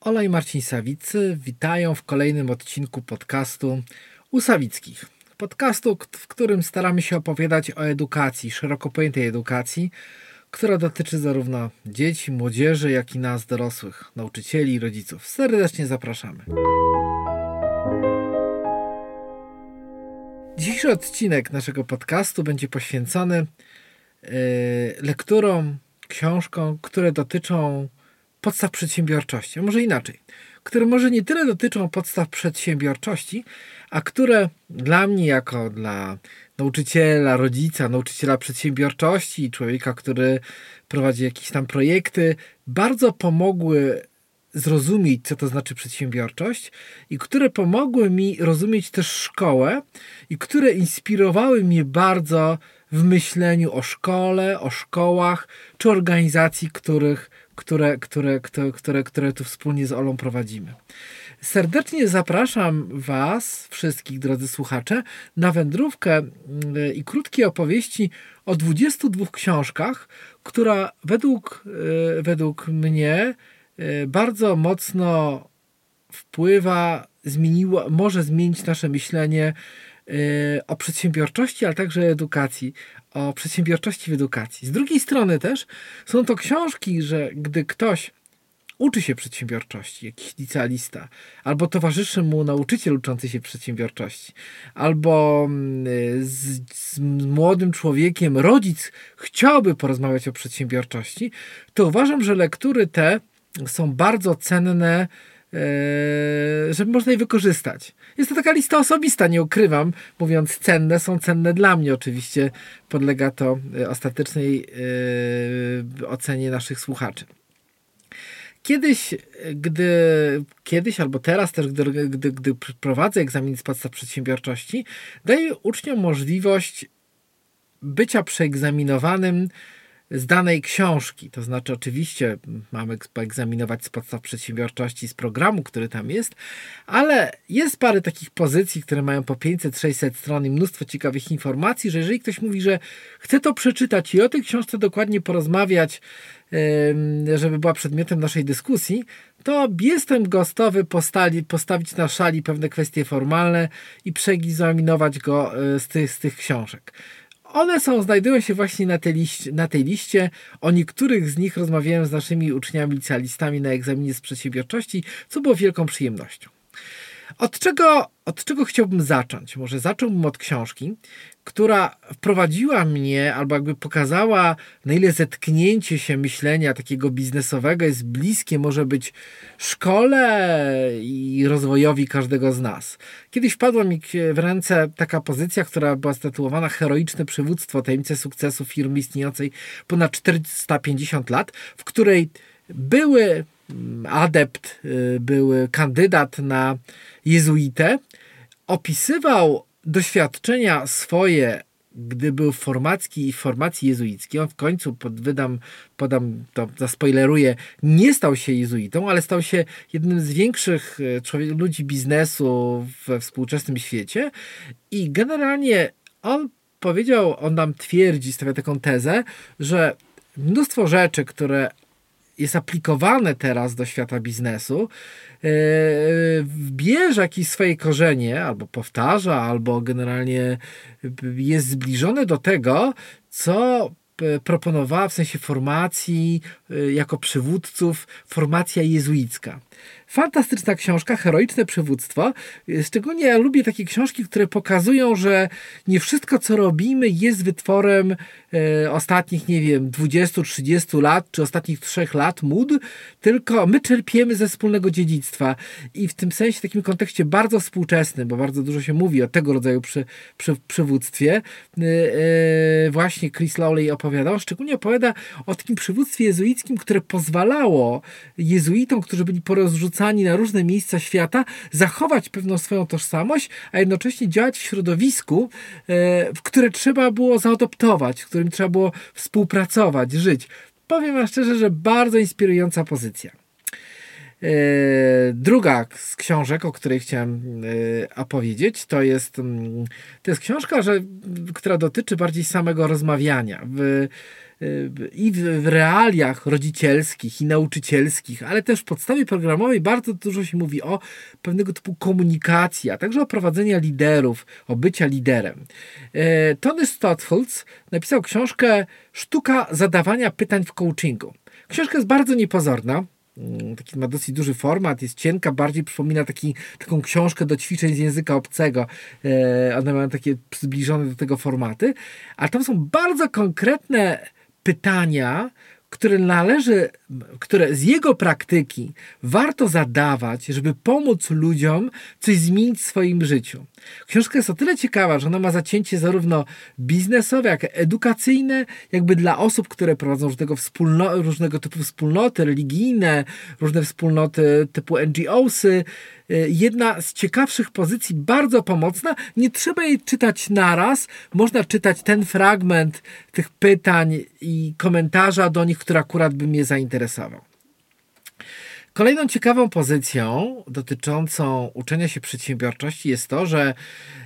Ola i Marcin Sawicy witają w kolejnym odcinku podcastu u Sawickich. Podcastu, w którym staramy się opowiadać o edukacji, szeroko pojętej edukacji, która dotyczy zarówno dzieci, młodzieży, jak i nas, dorosłych, nauczycieli i rodziców. Serdecznie zapraszamy. Dzisiejszy odcinek naszego podcastu będzie poświęcony yy, lekturom, książkom, które dotyczą podstaw przedsiębiorczości, a może inaczej, które może nie tyle dotyczą podstaw przedsiębiorczości, a które dla mnie, jako dla nauczyciela, rodzica, nauczyciela przedsiębiorczości, człowieka, który prowadzi jakieś tam projekty, bardzo pomogły zrozumieć, co to znaczy przedsiębiorczość i które pomogły mi rozumieć też szkołę i które inspirowały mnie bardzo w myśleniu o szkole, o szkołach czy organizacji, których które, które, które, które, które tu wspólnie z Olą prowadzimy. Serdecznie zapraszam Was, wszystkich drodzy słuchacze, na wędrówkę mm, i krótkie opowieści o 22 książkach, która według, e, według mnie e, bardzo mocno wpływa, zmieniła, może zmienić nasze myślenie e, o przedsiębiorczości, ale także edukacji, o przedsiębiorczości w edukacji. Z drugiej strony też są to książki, że gdy ktoś uczy się przedsiębiorczości, jakiś licealista, albo towarzyszy mu nauczyciel uczący się przedsiębiorczości, albo mm, z, z, młodym człowiekiem rodzic chciałby porozmawiać o przedsiębiorczości, to uważam, że lektury te są bardzo cenne żeby można je wykorzystać. Jest to taka lista osobista, nie ukrywam, mówiąc cenne, są cenne dla mnie oczywiście, podlega to yy, ostatecznej yy, ocenie naszych słuchaczy. Kiedyś, gdy, kiedyś albo teraz też, gdy, gdy, gdy prowadzę egzamin z podstaw przedsiębiorczości, daję uczniom możliwość bycia przeegzaminowanym z danej książki. To znaczy, oczywiście mamy poegzaminować z podstaw przedsiębiorczości z programu, który tam jest, ale jest parę takich pozycji, które mają po 500-600 stron i mnóstwo ciekawych informacji, że jeżeli ktoś mówi, że chce to przeczytać i o tej książce dokładnie porozmawiać, żeby była przedmiotem naszej dyskusji, to jestem gotowy postali, postawić na szali pewne kwestie formalne i przeegzaminować go e, z tych, z tych książek. One są, znajdują się właśnie na tej, liście, na tej liście. O niektórych z nich rozmawiałem z naszymi uczniami licealistami na egzaminie z przedsiębiorczości, co było wielką przyjemnością. Od czego, od czego chciałbym zacząć? Może zacząłbym od książki, która wprowadziła mnie, albo jakby pokazała, na ile zetknięcie się myślenia takiego biznesowego jest bliskie, może być szkole i rozwojowi każdego z nas. Kiedyś wpadła mi w ręce taka pozycja, która była statuowana Heroiczne przywództwo, tajemnice sukcesu firmy istniejącej ponad 450 lat, w której były adept, y, był kandydat na jezuitę, opisywał doświadczenia swoje, gdy był w formacji i formacji jezuickiej. On w końcu, pod, wydam, podam to, zaspoileruję, nie stał się jezuitą, ale stał się jednym z większych y, ludzi biznesu we współczesnym świecie i generalnie on powiedział, on nam twierdzi, stawia taką tezę, że mnóstwo rzeczy, które jest aplikowane teraz do świata biznesu, e, bierze jakieś swoje korzenie, albo powtarza, albo generalnie jest zbliżone do tego, co proponowała w sensie formacji e, jako przywódców formacja jezuicka. Fantastyczna książka, heroiczne przywództwo. Szczególnie ja lubię takie książki, które pokazują, że nie wszystko, co robimy, jest wytworem e, ostatnich, nie wiem, 20-30 lat, czy ostatnich 3 lat mód, tylko my czerpiemy ze wspólnego dziedzictwa. I w tym sensie, w takim kontekście bardzo współczesnym, bo bardzo dużo się mówi o tego rodzaju przy, przy, przywództwie, e, e, właśnie Chris Lowley opowiadał, szczególnie opowiada o takim przywództwie jezuickim, które pozwalało jezuitom, którzy byli porozrzucani porozrzucani na różne miejsca świata, zachować pewną swoją tożsamość, a jednocześnie działać w środowisku, e, w które trzeba było zaadoptować, w którym trzeba było współpracować, żyć. Powiem wam szczerze, że bardzo inspirująca pozycja. E, druga z książek, o której chciałem e, opowiedzieć, to jest, mm, to jest książka, że, która dotyczy bardziej samego rozmawiania. W, i w realiach rodzicielskich i nauczycielskich, ale też w podstawie programowej bardzo dużo się mówi o pewnego typu komunikacji, a także o prowadzenia liderów, o bycia liderem. E, Tony Stotholz napisał książkę Sztuka zadawania pytań w coachingu. Książka jest bardzo niepozorna, mm, taki ma dosyć duży format, jest cienka, bardziej przypomina taki, taką książkę do ćwiczeń z języka obcego. E, one mają takie zbliżone do tego formaty, ale tam są bardzo konkretne pytania, które należy, które z jego praktyki warto zadawać, żeby pomóc ludziom coś zmienić w swoim życiu. Książka jest o tyle ciekawa, że ona ma zacięcie zarówno biznesowe, jak i edukacyjne, jakby dla osób, które prowadzą różnego, wspólno, różnego typu wspólnoty religijne, różne wspólnoty typu NGOsy. Jedna z ciekawszych pozycji, bardzo pomocna. Nie trzeba jej czytać naraz. Można czytać ten fragment tych pytań i komentarza do nich, który akurat by mnie zainteresował. Kolejną ciekawą pozycją dotyczącą uczenia się przedsiębiorczości jest to, że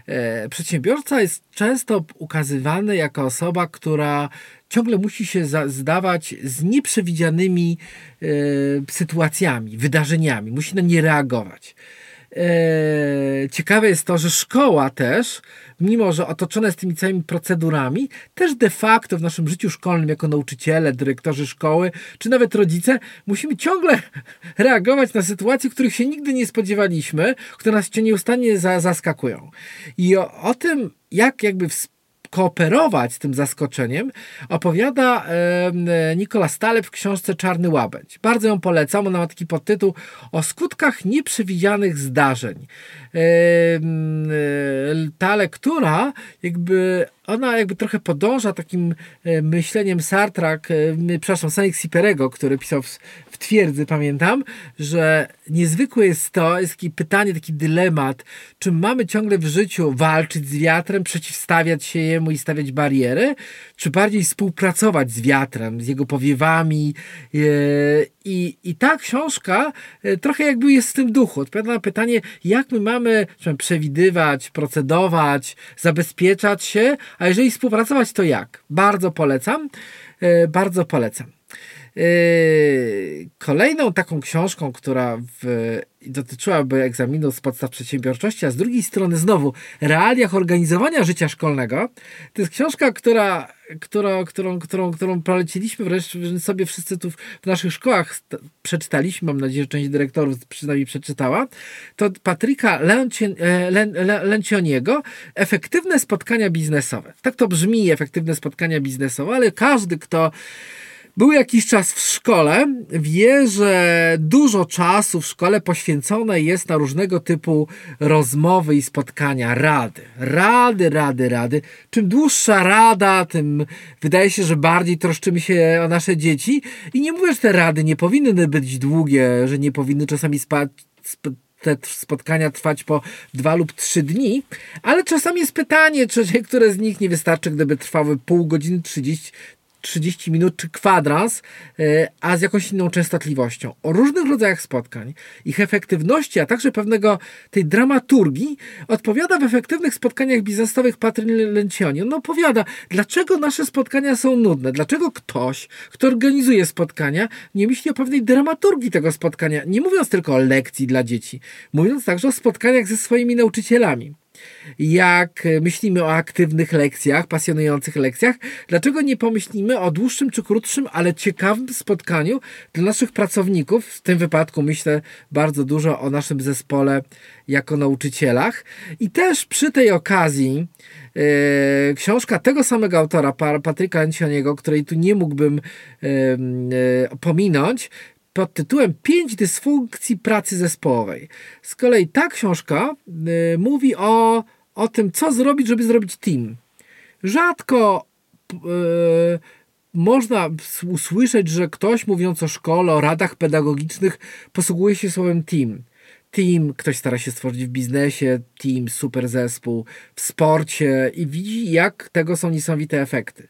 e, przedsiębiorca jest często ukazywany jako osoba, która ciągle musi się zdawać z nieprzewidzianymi e, sytuacjami, wydarzeniami, musi na nie reagować. E, ciekawe jest to, że szkoła też, mimo że otoczona jest tymi całymi procedurami, też de facto w naszym życiu szkolnym, jako nauczyciele, dyrektorzy szkoły, czy nawet rodzice, musimy ciągle reagować na sytuacje, których się nigdy nie spodziewaliśmy, które nas nieustannie zaskakują. I o, o tym, jak jakby wspierać kooperować z tym zaskoczeniem, opowiada Nikola Staleb w książce Czarny Łabędź. Bardzo ją polecam, ona ma taki podtytuł o skutkach nieprzewidzianych zdarzeń. E, ta lektura jakby ona jakby trochę podąża takim e, myśleniem Sartra, e, przepraszam, Saint-Exupéry'ego, który pisał w, w Twierdzy, pamiętam, że niezwykłe jest to, jest takie pytanie, taki dylemat, czy mamy ciągle w życiu walczyć z wiatrem, przeciwstawiać się jemu i stawiać bariery, czy bardziej współpracować z wiatrem, z jego powiewami. E, I, i ta książka trochę jakby jest w tym duchu. Odpowiada na pytanie, jak my mamy przewidywać, procedować, zabezpieczać się, a jeżeli współpracować, to jak? Bardzo polecam. E, bardzo polecam. E, kolejną taką książką, która w, dotyczyłaby egzaminu z podstaw przedsiębiorczości, a z drugiej strony znowu realiach organizowania życia szkolnego, to jest książka, która, która, którą, którą, którą poleciliśmy wreszcie sobie wszyscy tu w naszych szkołach przeczytaliśmy, mam nadzieję, że część dyrektorów przynajmniej przeczytała, to Patryka Lencioniego Efektywne spotkania biznesowe. Tak to brzmi, efektywne spotkania biznesowe, ale każdy, kto był jakiś czas w szkole, wie, że dużo czasu w szkole poświęcone jest na różnego typu rozmowy i spotkania, rady. Rady, rady, rady. Czym dłuższa rada, tym wydaje się, że bardziej troszczymy się o nasze dzieci. I nie mówię, że te rady nie powinny być długie, że nie powinny czasami spać te spotkania trwać po dwa lub trzy dni, ale czasami jest pytanie, czy niektóre z nich nie wystarczy, gdyby trwały pół godziny, 30, 30 minut czy kwadrans, e, a z jakąś inną częstotliwością. O różnych rodzajach spotkań, ich efektywności, a także pewnego tej dramaturgii odpowiada w efektywnych spotkaniach biznesowych Patryk Lencioni. On opowiada, dlaczego nasze spotkania są nudne, dlaczego ktoś, kto organizuje spotkania, nie myśli o pewnej dramaturgii tego spotkania, nie mówiąc tylko o lekcji dla dzieci, mówiąc także o spotkaniach ze swoimi nauczycielami jak myślimy o aktywnych lekcjach, pasjonujących lekcjach, dlaczego nie pomyślimy o dłuższym czy krótszym, ale ciekawym spotkaniu dla naszych pracowników? W tym wypadku myślę bardzo dużo o naszym zespole jako nauczycielach. I też przy tej okazji yy, książka tego samego autora, Patryka Ancioniego, której tu nie mógłbym yy, yy, pominąć, pod tytułem Pięć dysfunkcji pracy zespołowej. Z kolei ta książka y, mówi o, o tym, co zrobić, żeby zrobić team. Rzadko y, można usłyszeć, że ktoś mówiąc o szkole, o radach pedagogicznych posługuje się słowem team. Team, ktoś stara się stworzyć w biznesie team, super zespół, w sporcie i widzi, jak tego są niesamowite efekty.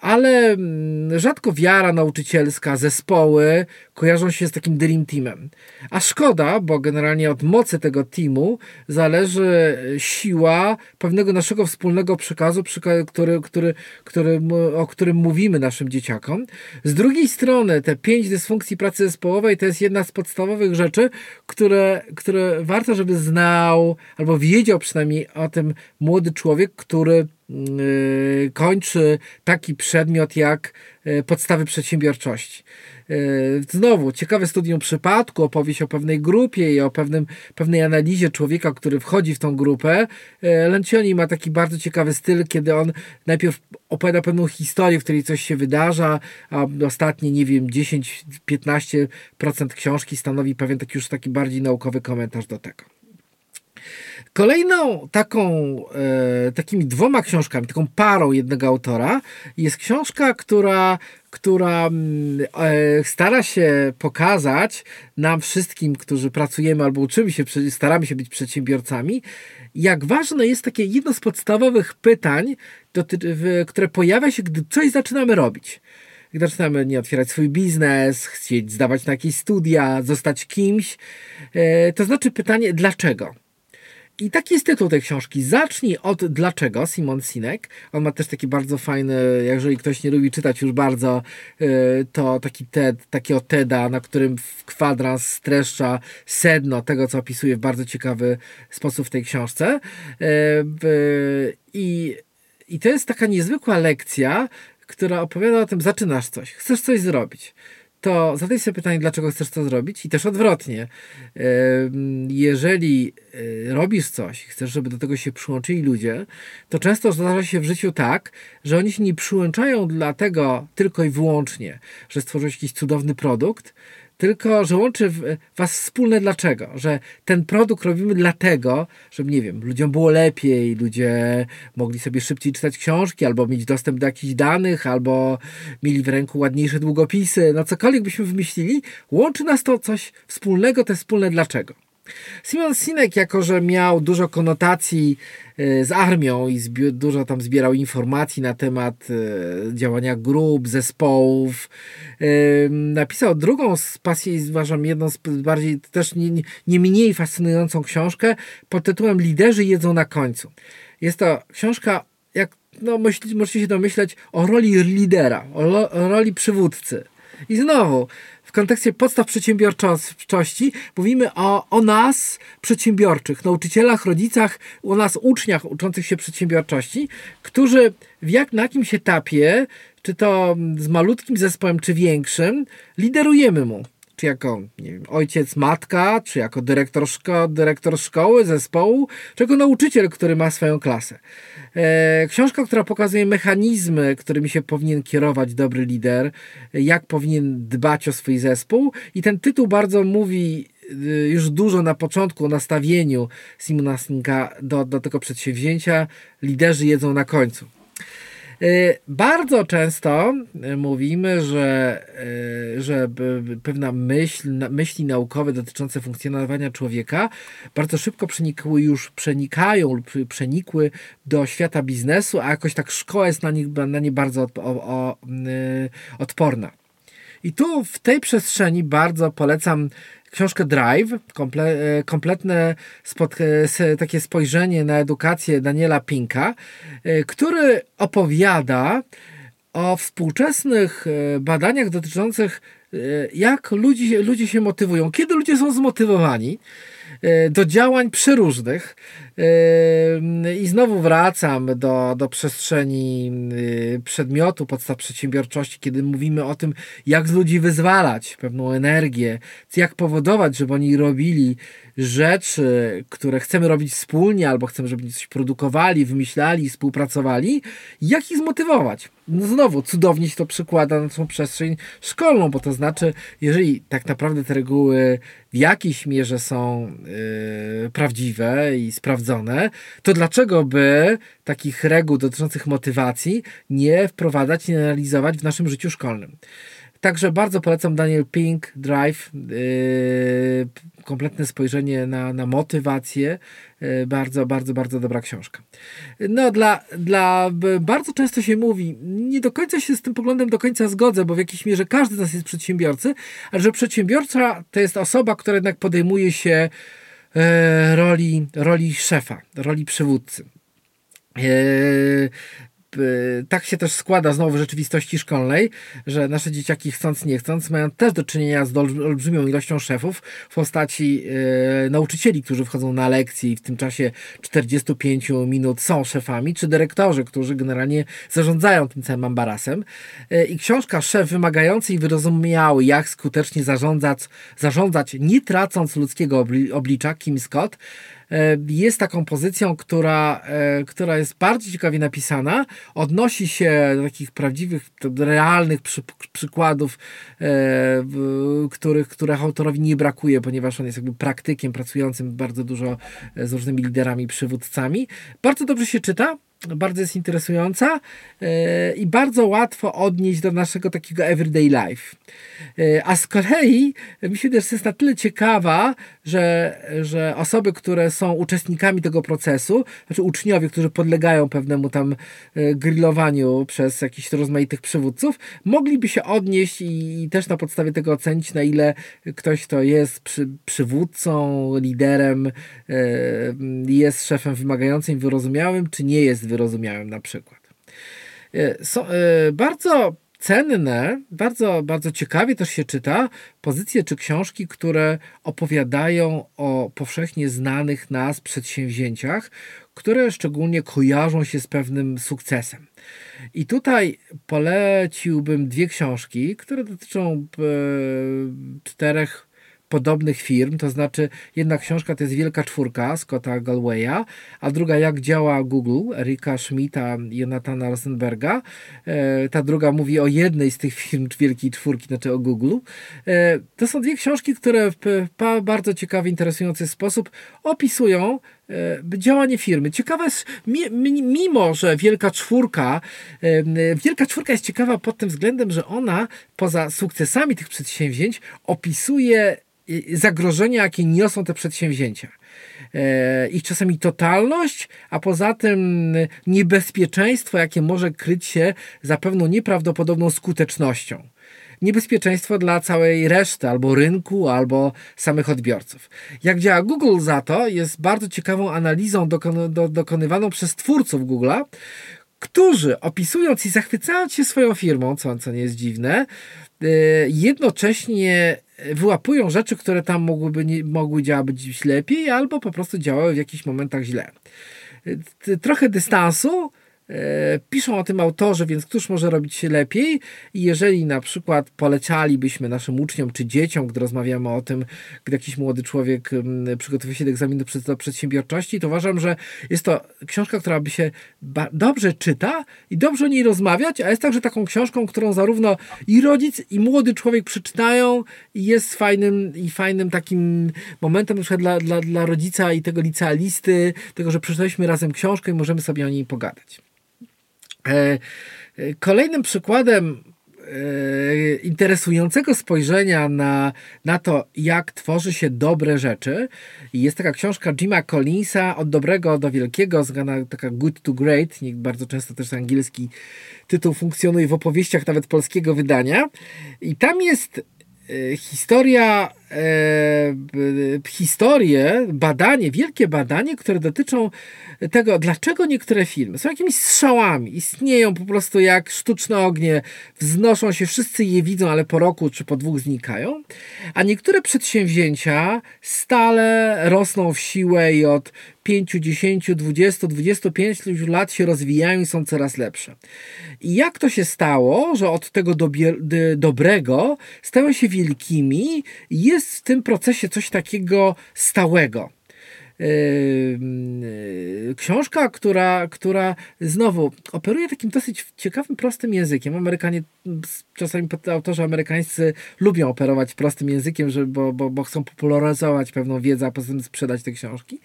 Ale mm, rzadko wiara nauczycielska, zespoły kojarzą się z takim dream teamem. A szkoda, bo generalnie od mocy tego teamu zależy siła pewnego naszego wspólnego przekazu, który, który, który, o którym mówimy naszym dzieciakom. Z drugiej strony te pięć dysfunkcji pracy zespołowej to jest jedna z podstawowych rzeczy, które, które warto, żeby znał albo wiedział przynajmniej o tym młody człowiek, który yy, kończy taki przedmiot jak yy, podstawy przedsiębiorczości. Yy, znowu, ciekawe studium przypadku, opowieść o pewnej grupie i o pewnym, pewnej analizie człowieka, który wchodzi w tą grupę. Lencioni ma taki bardzo ciekawy styl, kiedy on najpierw opowiada pewną historię, w której coś się wydarza, a ostatnie, nie wiem, 10-15% książki stanowi pewien taki już taki bardziej naukowy komentarz do tego. Kolejną taką, e, takimi dwoma książkami, taką parą jednego autora jest książka, która, która mm, e, stara się pokazać nam wszystkim, którzy pracujemy albo uczymy się, staramy się być przedsiębiorcami, jak ważne jest takie jedno z podstawowych pytań, które pojawia się, gdy coś zaczynamy robić gdy zaczynamy nie otwierać swój biznes, chcieć zdawać na jakieś studia, zostać kimś, e, to znaczy pytanie dlaczego? I taki jest tytuł tej książki. Zacznij od dlaczego, Simon Sinek. On ma też taki bardzo fajny, jeżeli ktoś nie lubi czytać już bardzo, y, to taki TED, takiego TEDa, na którym w kwadrans streszcza sedno tego, co opisuje w bardzo ciekawy sposób w tej książce. Y, I, i to jest taka niezwykła lekcja, która opowiada o tym, zaczynasz coś, chcesz coś zrobić to zadaj sobie pytanie, dlaczego chcesz to zrobić i też odwrotnie. Jeżeli e, robisz coś, chcesz, żeby do tego się przyłączyli ludzie, to często zdarza się w życiu tak, że oni się nie przyłączają dlatego tylko i wyłącznie, że stworzyłeś jakiś cudowny produkt, tylko że łączy was wspólne dlaczego, że ten produkt robimy dlatego, żeby, nie wiem, ludziom było lepiej, ludzie mogli sobie szybciej czytać książki, albo mieć dostęp do jakichś danych, albo mieli w ręku ładniejsze długopisy, no cokolwiek byśmy wymyślili, łączy nas to coś wspólnego, te wspólne dlaczego. Simon Sinek, jako że miał dużo konotacji e, z armią i dużo tam zbierał informacji na temat e, działania grup, zespołów, e, napisał drugą z pasji, uważam, jedną z bardziej, też nie, nie mniej fascynującą książkę pod tytułem Liderzy jedzą na końcu. Jest to książka, jak no, możecie się domyśleć, o roli lidera, o, o roli przywódcy. I znowu, kontekście podstaw przedsiębiorczości mówimy o, o nas, przedsiębiorczych, nauczycielach, rodzicach, o nas, uczniach uczących się przedsiębiorczości, którzy w jak, na jakimś etapie, czy to z malutkim zespołem, czy większym, liderujemy mu czy jako nie wiem, ojciec, matka, czy jako dyrektor, szko dyrektor szkoły, zespołu, czy jako nauczyciel, który ma swoją klasę. E, książka, która pokazuje mechanizmy, którymi się powinien kierować dobry lider, jak powinien dbać o swój zespół i ten tytuł bardzo mówi y, już dużo na początku o nastawieniu Simona Sinka do, do tego przedsięwzięcia. Liderzy jedzą na końcu. Y, bardzo często y, mówimy, że, y, że pewna myśl, myśli naukowe dotyczące funkcjonowania człowieka bardzo szybko przenikły już, przenikają lub przenikły do świata biznesu, a jakoś tak szkoła jest na nie, na nie bardzo odporna. I tu w tej przestrzeni bardzo polecam książkę Drive, komple, e, kompletne e, takie spojrzenie na edukację Daniela Pinka, e, który opowiada o współczesnych badaniach dotyczących jak ludzie, ludzie się motywują, kiedy ludzie są zmotywowani do działań przeróżnych. I znowu wracam do, do przestrzeni y, przedmiotu podstaw przedsiębiorczości, kiedy mówimy o tym, jak z ludzi wyzwalać pewną energię, jak powodować, żeby oni robili rzeczy, które chcemy robić wspólnie, albo chcemy, żeby coś produkowali, wymyślali, współpracowali, jak ich zmotywować. No znowu, cudownie się to przykłada na tą przestrzeń szkolną, bo to znaczy, jeżeli tak naprawdę te reguły w jakiejś mierze są yy, prawdziwe i sprawdzone, to dlaczego by takich reguł dotyczących motywacji nie wprowadzać, nie analizować w naszym życiu szkolnym? Także bardzo polecam Daniel Pink, Drive. Yy, kompletne spojrzenie na, na motywację. Yy, bardzo, bardzo, bardzo dobra książka. No, dla, dla bardzo często się mówi, nie do końca się z tym poglądem do końca zgodzę, bo w jakiejś mierze każdy z nas jest przedsiębiorcy, ale że przedsiębiorca to jest osoba, która jednak podejmuje się yy, roli, roli szefa, roli przywódcy. Yy, tak się też składa znowu w rzeczywistości szkolnej, że nasze dzieciaki chcąc nie chcąc mają też do czynienia z olbrzymią ilością szefów w postaci e, nauczycieli, którzy wchodzą na lekcje i w tym czasie 45 minut są szefami, czy dyrektorzy, którzy generalnie zarządzają tym całym ambarasem. E, I książka Szef wymagający i wyrozumiały, jak skutecznie zarządzać, zarządzać nie tracąc ludzkiego oblicza, Kim Scott, jest taką pozycją, która, e, która jest bardzo ciekawie napisana, odnosi się do takich prawdziwych, realnych przy, przykładów, e, których, których autorowi nie brakuje, ponieważ on jest jakby praktykiem pracującym bardzo dużo z różnymi liderami, przywódcami. Bardzo dobrze się czyta bardzo jest interesująca e, i bardzo łatwo odnieść do naszego takiego everyday life. E, a z kolei mi się też jest na tyle ciekawa, że, że osoby, które są uczestnikami tego procesu, znaczy uczniowie, którzy podlegają pewnemu tam e, grillowaniu przez jakichś rozmaitych przywódców, mogliby się odnieść i, też na podstawie tego ocenić, na ile ktoś, kto jest przy, przywódcą, liderem, jest szefem wymagającym, wyrozumiałym, czy nie jest wyrozumiałem na przykład. E, są, e, bardzo cenne, bardzo, bardzo ciekawie też się czyta pozycje czy książki, które opowiadają o powszechnie znanych nas przedsięwzięciach, które szczególnie kojarzą się z pewnym sukcesem. I tutaj poleciłbym dwie książki, które dotyczą e, czterech podobnych firm, to znaczy jedna książka to jest Wielka Czwórka Scotta Galwaya, a druga Jak działa Google Erika Schmidta i Jonathana Rosenberga. E, ta druga mówi o jednej z tych firm Wielkiej Czwórki, znaczy o Google. E, to są dwie książki, które w bardzo ciekawy, interesujący sposób opisują działanie firmy. Ciekawe jest, mimo że Wielka Czwórka, Wielka Czwórka jest ciekawa pod tym względem, że ona poza sukcesami tych przedsięwzięć opisuje zagrożenia, jakie niosą te przedsięwzięcia. E, ich czasami totalność, a poza tym niebezpieczeństwo, jakie może kryć się za pewną nieprawdopodobną skutecznością niebezpieczeństwo dla całej reszty, albo rynku, albo samych odbiorców. Jak działa Google za to, jest bardzo ciekawą analizą dokon do, dokonywaną przez twórców Google'a, którzy opisując i zachwycając się swoją firmą, co, co nie jest dziwne, e, jednocześnie wyłapują rzeczy, które tam mogłyby nie, mogły działać lepiej, albo po prostu działały w jakichś momentach źle. Trochę dystansu, E, piszą o tym autorzy, więc któż może robić się lepiej? I jeżeli na przykład polecalibyśmy naszym uczniom czy dzieciom, gdy rozmawiamy o tym, gdy jakiś młody człowiek przygotowuje się do egzaminu do przedsiębiorczości, to uważam, że jest to książka, która by się dobrze czyta i dobrze o niej rozmawiać, a jest także taką książką, którą zarówno i rodzic, i młody człowiek przeczytają i jest fajnym i fajnym takim momentem na przykład dla, dla, dla rodzica i tego licealisty, tego, że przeczytaliśmy razem książkę i możemy sobie o niej pogadać. E, e, kolejnym przykładem e, interesującego spojrzenia na, na to, jak tworzy się dobre rzeczy. Jest taka książka Jima Collinsa Od dobrego do wielkiego, zwana taka Good to Great. Bardzo często też angielski tytuł funkcjonuje w opowieściach nawet polskiego wydania. I tam jest historia, historie, badanie, wielkie badanie, które dotyczą tego, dlaczego niektóre filmy są jakimiś strzałami, istnieją po prostu jak sztuczne ognie, wznoszą się, wszyscy je widzą, ale po roku czy po dwóch znikają, a niektóre przedsięwzięcia stale rosną w siłę i od 5, 10, 20, 25 lat się rozwijają i są coraz lepsze. I jak to się stało, że od tego dobrego stały się wielkimi, jest w tym procesie coś takiego stałego. książka, która, która znowu operuje takim dosyć ciekawym, prostym językiem. Amerykanie, czasami autorzy amerykańscy lubią operować prostym językiem, żeby, bo, bo, bo chcą popularyzować pewną wiedzę, a poza tym sprzedać te książki.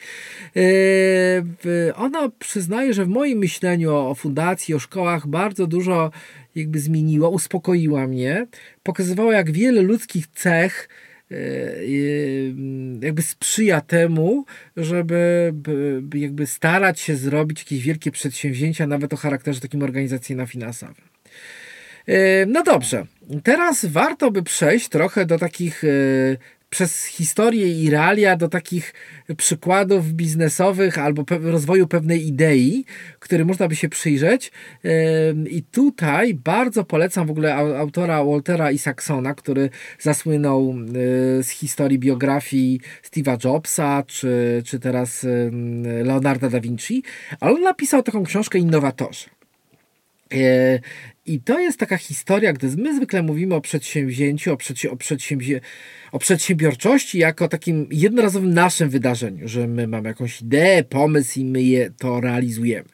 Ona przyznaje, że w moim myśleniu o fundacji, o szkołach bardzo dużo jakby zmieniła, uspokoiła mnie, pokazywała jak wiele ludzkich cech jakby sprzyja temu, żeby jakby starać się zrobić jakieś wielkie przedsięwzięcia, nawet o charakterze takim organizacyjno-finansowym. E, no dobrze, teraz warto by przejść trochę do takich e, przez historię i realia do takich przykładów biznesowych albo rozwoju pewnej idei, który można by się przyjrzeć. I tutaj bardzo polecam w ogóle autora Waltera Isaacsona, który zasłynął z historii biografii Steve'a Jobsa, czy, czy teraz Leonarda da Vinci, ale on napisał taką książkę Innowatorzy. I to jest taka historia, gdy my zwykle mówimy o przedsięwzięciu, o, przedsi o, o przedsiębiorczości jako takim jednorazowym naszym wydarzeniu, że my mamy jakąś ideę, pomysł i my je to realizujemy.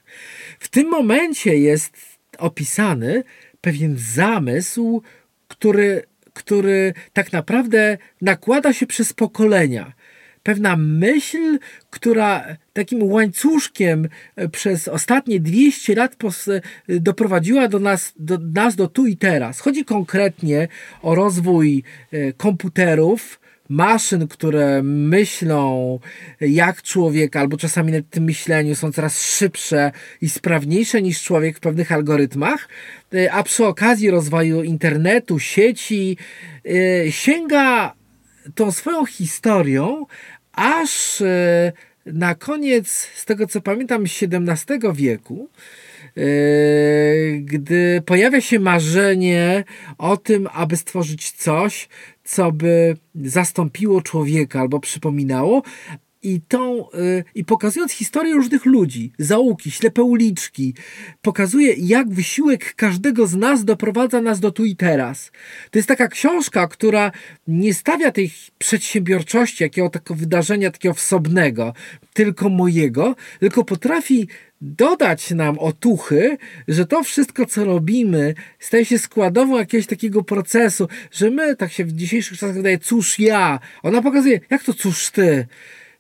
W tym momencie jest opisany pewien zamysł, który, który tak naprawdę nakłada się przez pokolenia pewna myśl, która takim łańcuszkiem e, przez ostatnie 200 lat e, doprowadziła do nas, do nas do tu i teraz. Chodzi konkretnie o rozwój e, komputerów, maszyn, które myślą jak człowiek, albo czasami na tym myśleniu są coraz szybsze i sprawniejsze niż człowiek w pewnych algorytmach, a przy okazji rozwoju internetu, sieci, sięga tą swoją historią aż e, na koniec, z tego co pamiętam, XVII wieku, e, gdy pojawia się marzenie o tym, aby stworzyć coś, co by zastąpiło człowieka albo przypominało, i, tą, y, i pokazując historię różnych ludzi, zaułki, ślepe uliczki, pokazuje, jak wysiłek każdego z nas doprowadza nas do tu i teraz. To jest taka książka, która nie stawia tej przedsiębiorczości, jakiego takiego wydarzenia takiego wsobnego, tylko mojego, tylko potrafi dodać nam otuchy, że to wszystko, co robimy, staje się składową jakiegoś takiego procesu, że my, tak się w dzisiejszych czasach wydaje, cóż ja. Ona pokazuje, jak to cóż ty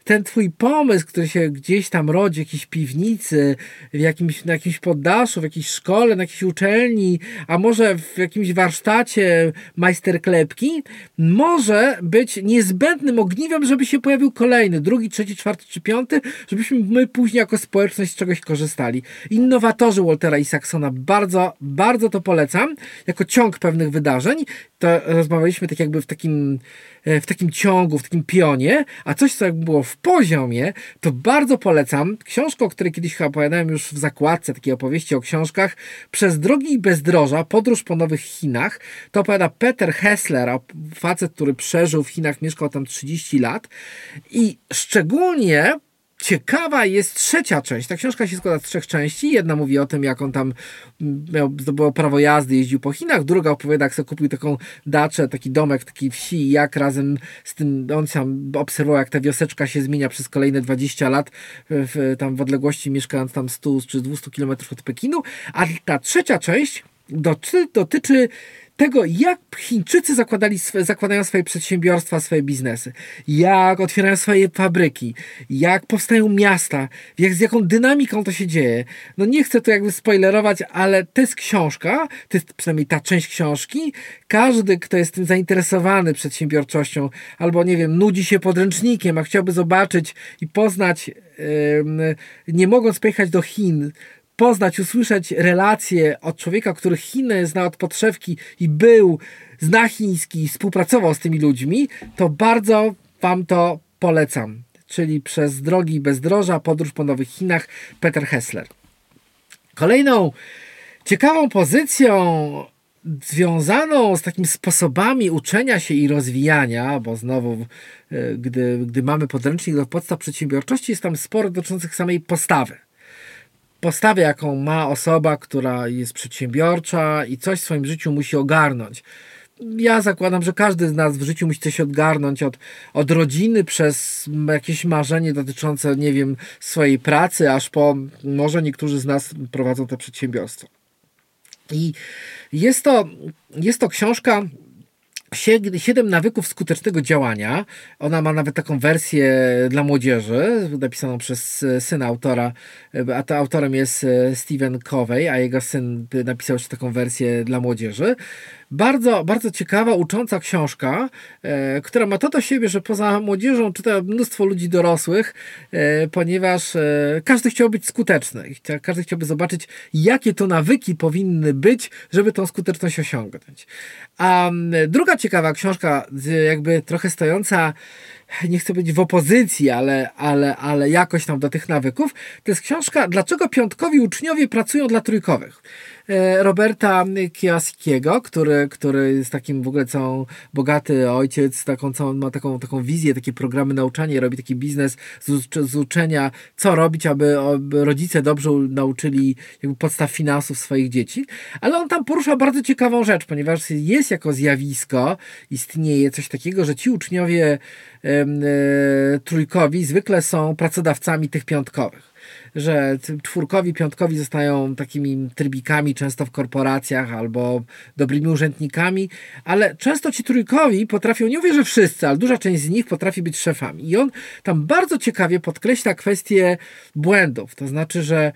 ten twój pomysł, który się gdzieś tam rodzi w jakiejś piwnicy, w jakimś, na jakimś poddaszu, w jakiejś szkole, na jakiejś uczelni, a może w jakimś warsztacie majsterklepki, może być niezbędnym ogniwem, żeby się pojawił kolejny, drugi, trzeci, czwarty czy piąty, żebyśmy my później jako społeczność z czegoś korzystali. Innowatorzy Waltera Isaacsona, bardzo, bardzo to polecam, jako ciąg pewnych wydarzeń. To rozmawialiśmy tak jakby w takim E, w takim ciągu, w takim pionie, a coś, co było w poziomie, to bardzo polecam książkę, o której kiedyś chyba opowiadałem już w zakładce takiej opowieści o książkach, Przez drogi i bezdroża, podróż po nowych Chinach. To opowiada Peter Hessler, facet, który przeżył w Chinach, mieszkał tam 30 lat i szczególnie Ciekawa jest trzecia część. Ta książka się składa z trzech części. Jedna mówi o tym, jak on tam miał, zdobył prawo jazdy, jeździł po Chinach. Druga opowiada, jak sobie kupił taką daczę, taki domek takiej wsi, jak razem z tym, on sam obserwował, jak ta wioseczka się zmienia przez kolejne 20 lat, w, tam w odległości mieszkając tam 100 czy 200 kilometrów od Pekinu. A ta trzecia część dotyczy, dotyczy tego, jak Chińczycy zakładali, zakładają swoje przedsiębiorstwa, swoje biznesy, jak otwierają swoje fabryki, jak powstają miasta, jak, z jaką dynamiką to się dzieje. No nie chcę tu jakby spoilerować, ale to jest książka, to jest przynajmniej ta część książki. Każdy, kto jest tym zainteresowany przedsiębiorczością, albo nie wiem, nudzi się podręcznikiem, a chciałby zobaczyć i poznać, yy, nie mogąc pojechać do Chin, poznać, usłyszeć relacje od człowieka, który Chiny zna od podszewki i był, zna chiński, współpracował z tymi ludźmi, to bardzo Wam to polecam. Czyli przez drogi bezdroża, podróż po Nowych Chinach, Peter Hessler. Kolejną ciekawą pozycją związaną z takimi sposobami uczenia się i rozwijania, bo znowu, e, gdy, gdy mamy podręcznik do podstaw przedsiębiorczości, jest tam sporo dotyczących samej postawy postawę, jaką ma osoba, która jest przedsiębiorcza i coś w swoim życiu musi ogarnąć. ja zakładam, że każdy z nas w życiu musi coś odgarnąć od, od rodziny przez jakieś marzenie dotyczące, nie wiem, swojej pracy, aż po może niektórzy z nas prowadzą te przedsiębiorstwo. I jest to, jest to książka Siedem nawyków skutecznego działania. Ona ma nawet taką wersję dla młodzieży, napisaną przez syna autora, a to autorem jest Steven Covey, a jego syn napisał jeszcze taką wersję dla młodzieży. Bardzo, bardzo ciekawa, ucząca książka, e, która ma to do siebie, że poza młodzieżą czyta mnóstwo ludzi dorosłych, e, ponieważ e, każdy chciał być skuteczny. Każdy chciałby zobaczyć, jakie to nawyki powinny być, żeby tą skuteczność osiągnąć. A druga ciekawa książka, jakby trochę stojąca nie chcę być w opozycji, ale, ale, ale jakoś tam do tych nawyków, to jest książka Dlaczego piątkowi uczniowie pracują dla trójkowych. E, Roberta Kiyoshikiego, który, który jest takim w ogóle całą bogaty ojciec, taką całą, ma taką, taką wizję, takie programy nauczania, robi taki biznes z, z uczenia, co robić, aby, aby rodzice dobrze nauczyli jakby podstaw finansów swoich dzieci. Ale on tam porusza bardzo ciekawą rzecz, ponieważ jest jako zjawisko, istnieje coś takiego, że ci uczniowie e, trójkowi zwykle są pracodawcami tych piątkowych że czwórkowi, piątkowi zostają takimi trybikami często w korporacjach albo dobrymi urzędnikami, ale często ci trójkowi potrafią, nie mówię, że wszyscy, ale duża część z nich potrafi być szefami. I on tam bardzo ciekawie podkreśla kwestię błędów. To znaczy, że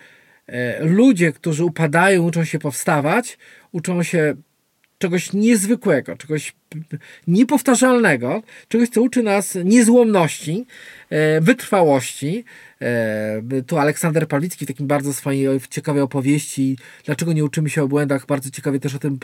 e, ludzie, którzy upadają, uczą się powstawać, uczą się czegoś niezwykłego, czegoś niepowtarzalnego, czegoś, co uczy nas niezłomności, e, wytrwałości, E, tu Aleksander Pawlicki w takim bardzo swojej ciekawej opowieści, dlaczego nie uczymy się o błędach, bardzo ciekawie też o tym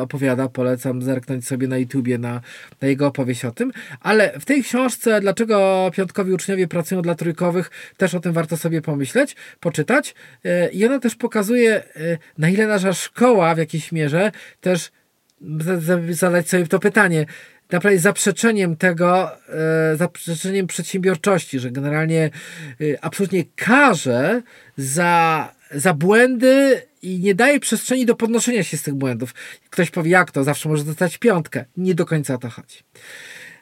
opowiada. Polecam zerknąć sobie na YouTubie na, na jego opowieść o tym. Ale w tej książce, dlaczego piątkowi uczniowie pracują dla trójkowych, też o tym warto sobie pomyśleć, poczytać. E, I ona też pokazuje, na ile nasza szkoła w jakiejś mierze też zadać sobie to pytanie, naprawdę zaprzeczeniem tego, e, zaprzeczeniem przedsiębiorczości, że generalnie e, absolutnie karze za, za błędy i nie daje przestrzeni do podnoszenia się z tych błędów. Ktoś powie, jak to, zawsze może dostać piątkę. Nie do końca o to chodzi.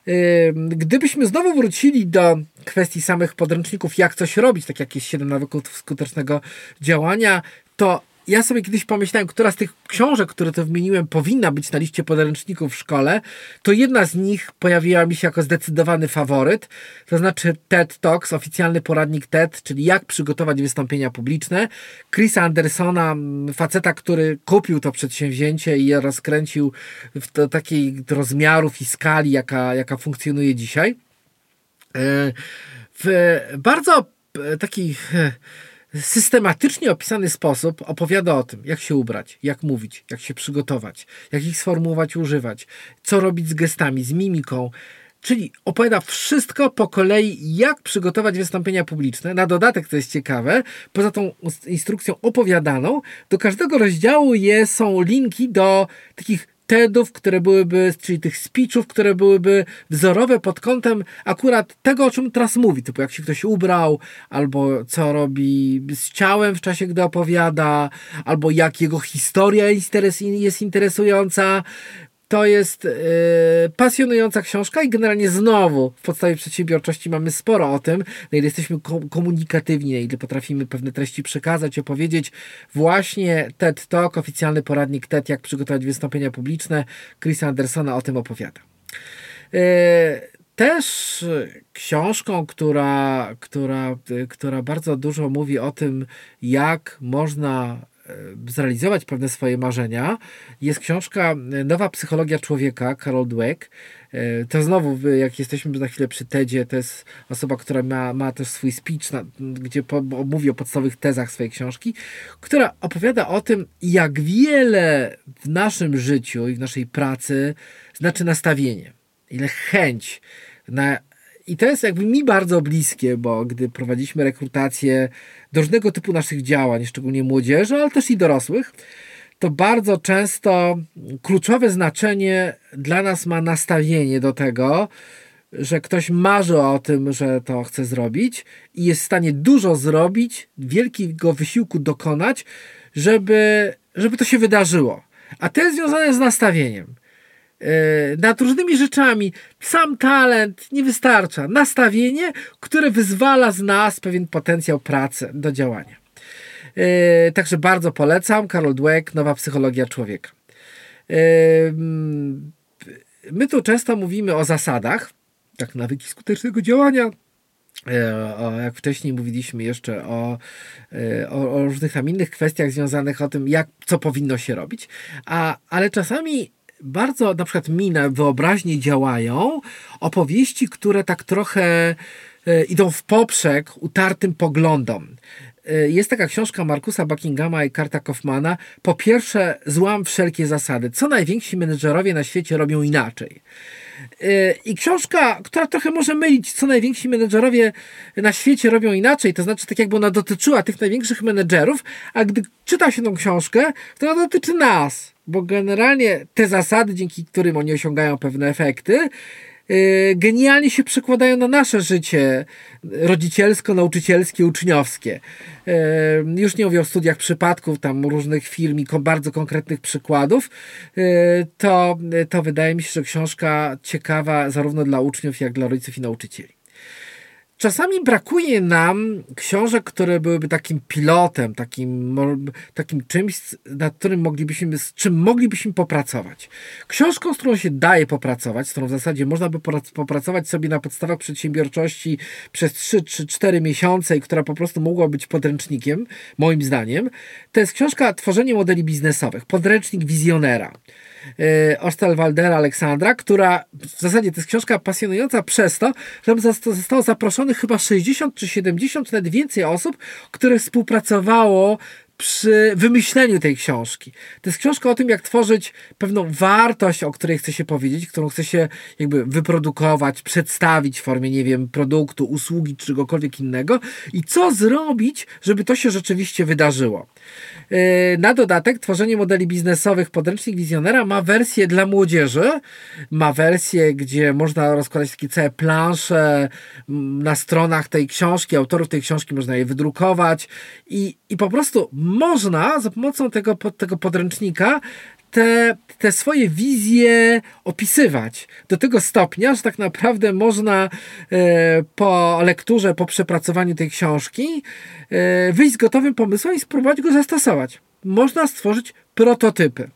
E, gdybyśmy znowu wrócili do kwestii samych podręczników, jak coś robić, tak jak jest 7 nawyków skutecznego działania, to ja sobie kiedyś pomyślałem, która z tych książek, które to wymieniłem, powinna być na liście podręczników w szkole, to jedna z nich pojawiła mi się jako zdecydowany faworyt, to znaczy TED Talks, oficjalny poradnik TED, czyli jak przygotować wystąpienia publiczne. Chrisa Andersona, faceta, który kupił to przedsięwzięcie i je rozkręcił w takiej rozmiarów i skali, jaka, jaka funkcjonuje dzisiaj. E, w bardzo takich e, systematycznie opisany sposób opowiada o tym, jak się ubrać, jak mówić, jak się przygotować, jak ich sformułować, używać, co robić z gestami, z mimiką. Czyli opowiada wszystko po kolei, jak przygotować wystąpienia publiczne. Na dodatek, co jest ciekawe, poza tą instrukcją opowiadaną, do każdego rozdziału je, są linki do takich TEDów, które byłyby, czyli tych speechów, które byłyby wzorowe pod kątem akurat tego, o czym teraz mówi, typu jak się ktoś ubrał, albo co robi z ciałem w czasie, gdy opowiada, albo jak jego historia jest interesująca, to jest yy, pasjonująca książka i generalnie znowu w podstawie przedsiębiorczości mamy sporo o tym, na ile jesteśmy komunikatywni, na ile potrafimy pewne treści przekazać, opowiedzieć. Właśnie TED Talk, oficjalny poradnik TED, jak przygotować wystąpienia publiczne, Chrisa Andersona o tym opowiada. Yy, też książką, która, która, która bardzo dużo mówi o tym, jak można zrealizować pewne swoje marzenia. Jest książka e, Nowa psychologia człowieka, Carol Dweck. E, to znowu, jak jesteśmy za chwilę przy TEDzie, to jest osoba, która ma, ma też swój speech, na, gdzie po, mówi o podstawowych tezach swojej książki, która opowiada o tym, jak wiele w naszym życiu i w naszej pracy znaczy nastawienie. Ile chęć na i to jest jakby mi bardzo bliskie, bo gdy prowadziliśmy rekrutację do różnego typu naszych działań, szczególnie młodzieży, ale też i dorosłych, to bardzo często kluczowe znaczenie dla nas ma nastawienie do tego, że ktoś marzy o tym, że to chce zrobić i jest w stanie dużo zrobić, wielkiego wysiłku dokonać, żeby, żeby to się wydarzyło. A to jest związane z nastawieniem. Nad różnymi rzeczami. Sam talent nie wystarcza. Nastawienie, które wyzwala z nas pewien potencjał pracy do działania. E, także bardzo polecam. Karol Dweck, Nowa psychologia człowieka. E, my tu często mówimy o zasadach, tak nawyki skutecznego działania, E, o, jak wcześniej mówiliśmy jeszcze o, e, o, o, różnych tam innych kwestiach związanych o tym, jak, co powinno się robić, a, ale czasami bardzo na przykład mi na wyobraźni działają opowieści, które tak trochę e, idą w poprzek utartym poglądom. Jest taka książka Markusa Buckinghama i Karta Kaufmana. Po pierwsze, złam wszelkie zasady. Co najwięksi menedżerowie na świecie robią inaczej. I książka, która trochę może mylić, co najwięksi menedżerowie na świecie robią inaczej, to znaczy tak jakby ona dotyczyła tych największych menedżerów, a gdy czyta się tą książkę, to ona dotyczy nas, bo generalnie te zasady, dzięki którym oni osiągają pewne efekty, Y, genialnie się przekładają na nasze życie rodzicielsko-nauczycielskie, uczniowskie. Y, już nie mówię o studiach przypadków, tam różnych firm i bardzo konkretnych przykładów. Y, to, to wydaje mi się, że książka ciekawa zarówno dla uczniów, jak dla rodziców i nauczycieli. Czasami brakuje nam książek, które byłyby takim pilotem, takim, takim czymś, nad którym moglibyśmy, z czym moglibyśmy popracować. Książką, z którą się daje popracować, z którą w zasadzie można by popracować sobie na podstawach przedsiębiorczości przez 3 czy 4 miesiące i która po prostu mogła być podręcznikiem, moim zdaniem, to jest książka Tworzenie modeli biznesowych, podręcznik wizjonera. E, Ostelwaldera Aleksandra, która w zasadzie to jest książka pasjonująca przez to, że zostało zaproszonych chyba 60 czy 70, czy nawet więcej osób, które współpracowało przy wymyśleniu tej książki. To jest książka o tym, jak tworzyć pewną wartość, o której chce się powiedzieć, którą chce się jakby wyprodukować, przedstawić w formie, nie wiem, produktu, usługi czy czegokolwiek innego i co zrobić, żeby to się rzeczywiście wydarzyło. Yy, na dodatek tworzenie modeli biznesowych podręcznik wizjonera ma wersję dla młodzieży, ma wersję, gdzie można rozkładać takie całe plansze mm, na stronach tej książki, autorów tej książki można je wydrukować i, i po prostu można za pomocą tego, tego podręcznika te, te swoje wizje opisywać do tego stopnia, że tak naprawdę można e, po lekturze, po przepracowaniu tej książki e, wyjść z gotowym pomysłem i spróbować go zastosować. Można stworzyć prototypy.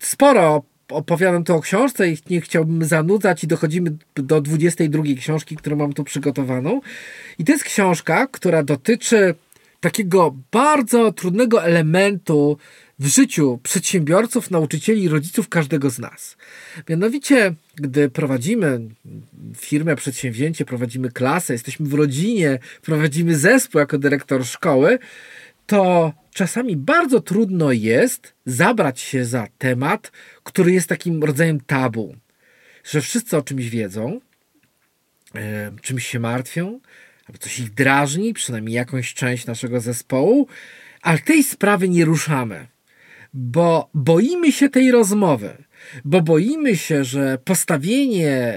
Sporo opowiadam tu o książce i nie chciałbym zanudzać i dochodzimy do 22 książki, którą mam tu przygotowaną. I to jest książka, która dotyczy takiego bardzo trudnego elementu w życiu przedsiębiorców, nauczycieli i rodziców każdego z nas. Mianowicie, gdy prowadzimy firmę, przedsięwzięcie, prowadzimy klasę, jesteśmy w rodzinie, prowadzimy zespół jako dyrektor szkoły, to czasami bardzo trudno jest zabrać się za temat, który jest takim rodzajem tabu, że wszyscy o czymś wiedzą, czymś się martwią, albo coś ich drażni, przynajmniej jakąś część naszego zespołu, ale tej sprawy nie ruszamy, bo boimy się tej rozmowy, bo boimy się, że postawienie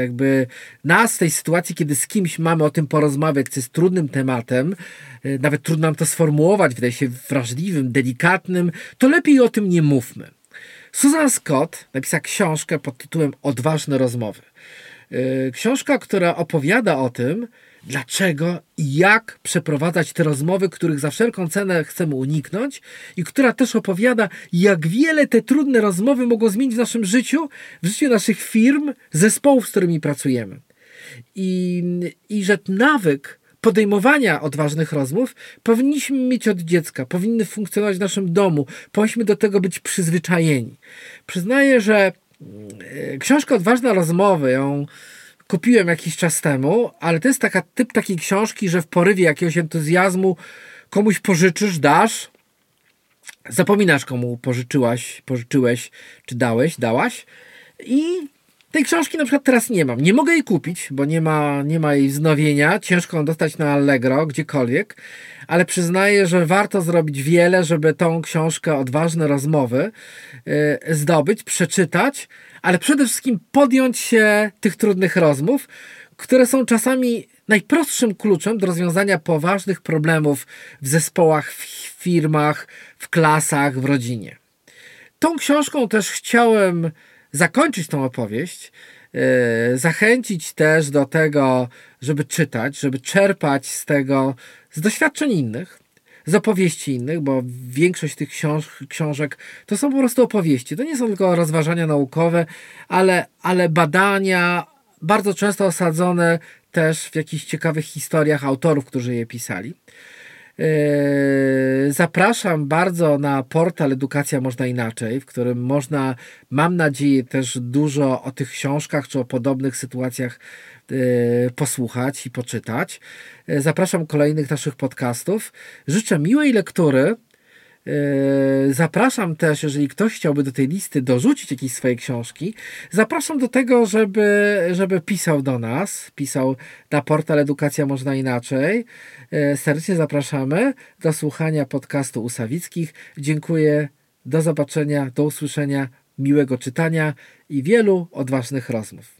jakby nas w tej sytuacji, kiedy z kimś mamy o tym porozmawiać, co jest trudnym tematem, e, nawet trudno nam to sformułować, wydaje się wrażliwym, delikatnym, to lepiej o tym nie mówmy. Susan Scott napisała książkę pod tytułem Odważne rozmowy. E, książka, która opowiada o tym, dlaczego i jak przeprowadzać te rozmowy, których za wszelką cenę chcemy uniknąć, i która też opowiada, jak wiele te trudne rozmowy mogą zmienić w naszym życiu, w życiu naszych firm, zespołów, z którymi pracujemy. I, i że nawyk podejmowania odważnych rozmów powinniśmy mieć od dziecka, powinny funkcjonować w naszym domu, powinniśmy do tego być przyzwyczajeni. Przyznaję, że e, książka Odważna rozmowy, ją kupiłem jakiś czas temu, ale to jest taka typ takiej książki, że w porywie jakiegoś entuzjazmu komuś pożyczysz, dasz, zapominasz komu pożyczyłaś, pożyczyłeś, czy dałeś, dałaś i tej książki na przykład teraz nie mam. Nie mogę jej kupić, bo nie ma, nie ma jej wznowienia. Ciężko ją dostać na Allegro, gdziekolwiek, ale przyznaję, że warto zrobić wiele, żeby tą książkę Odważne Rozmowy yy, zdobyć, przeczytać, ale przede wszystkim podjąć się tych trudnych rozmów, które są czasami najprostszym kluczem do rozwiązania poważnych problemów w zespołach, w firmach, w klasach, w rodzinie. tą książką też chciałem zakończyć tą opowieść. E, zachęcić też do tego, żeby czytać, żeby czerpać z tego, z doświadczeń innych, z opowieści innych, bo większość tych książ książek to są po prostu opowieści. To nie są tylko rozważania naukowe, ale, ale badania, bardzo często osadzone też w jakichś ciekawych historiach autorów, którzy je pisali. Yy, zapraszam bardzo na portal Edukacja Można Inaczej, w którym można, mam nadzieję, też dużo o tych książkach czy o podobnych sytuacjach yy, posłuchać i poczytać. Yy, zapraszam kolejnych naszych podcastów. Życzę miłej lektury zapraszam też, jeżeli ktoś chciałby do tej listy dorzucić jakieś swoje książki, zapraszam do tego, żeby, żeby pisał do nas, pisał na portal Edukacja Można Inaczej. Yy, serdecznie zapraszamy do słuchania podcastu Usawickich. Dziękuję, do zobaczenia, do usłyszenia, miłego czytania i wielu odważnych rozmów.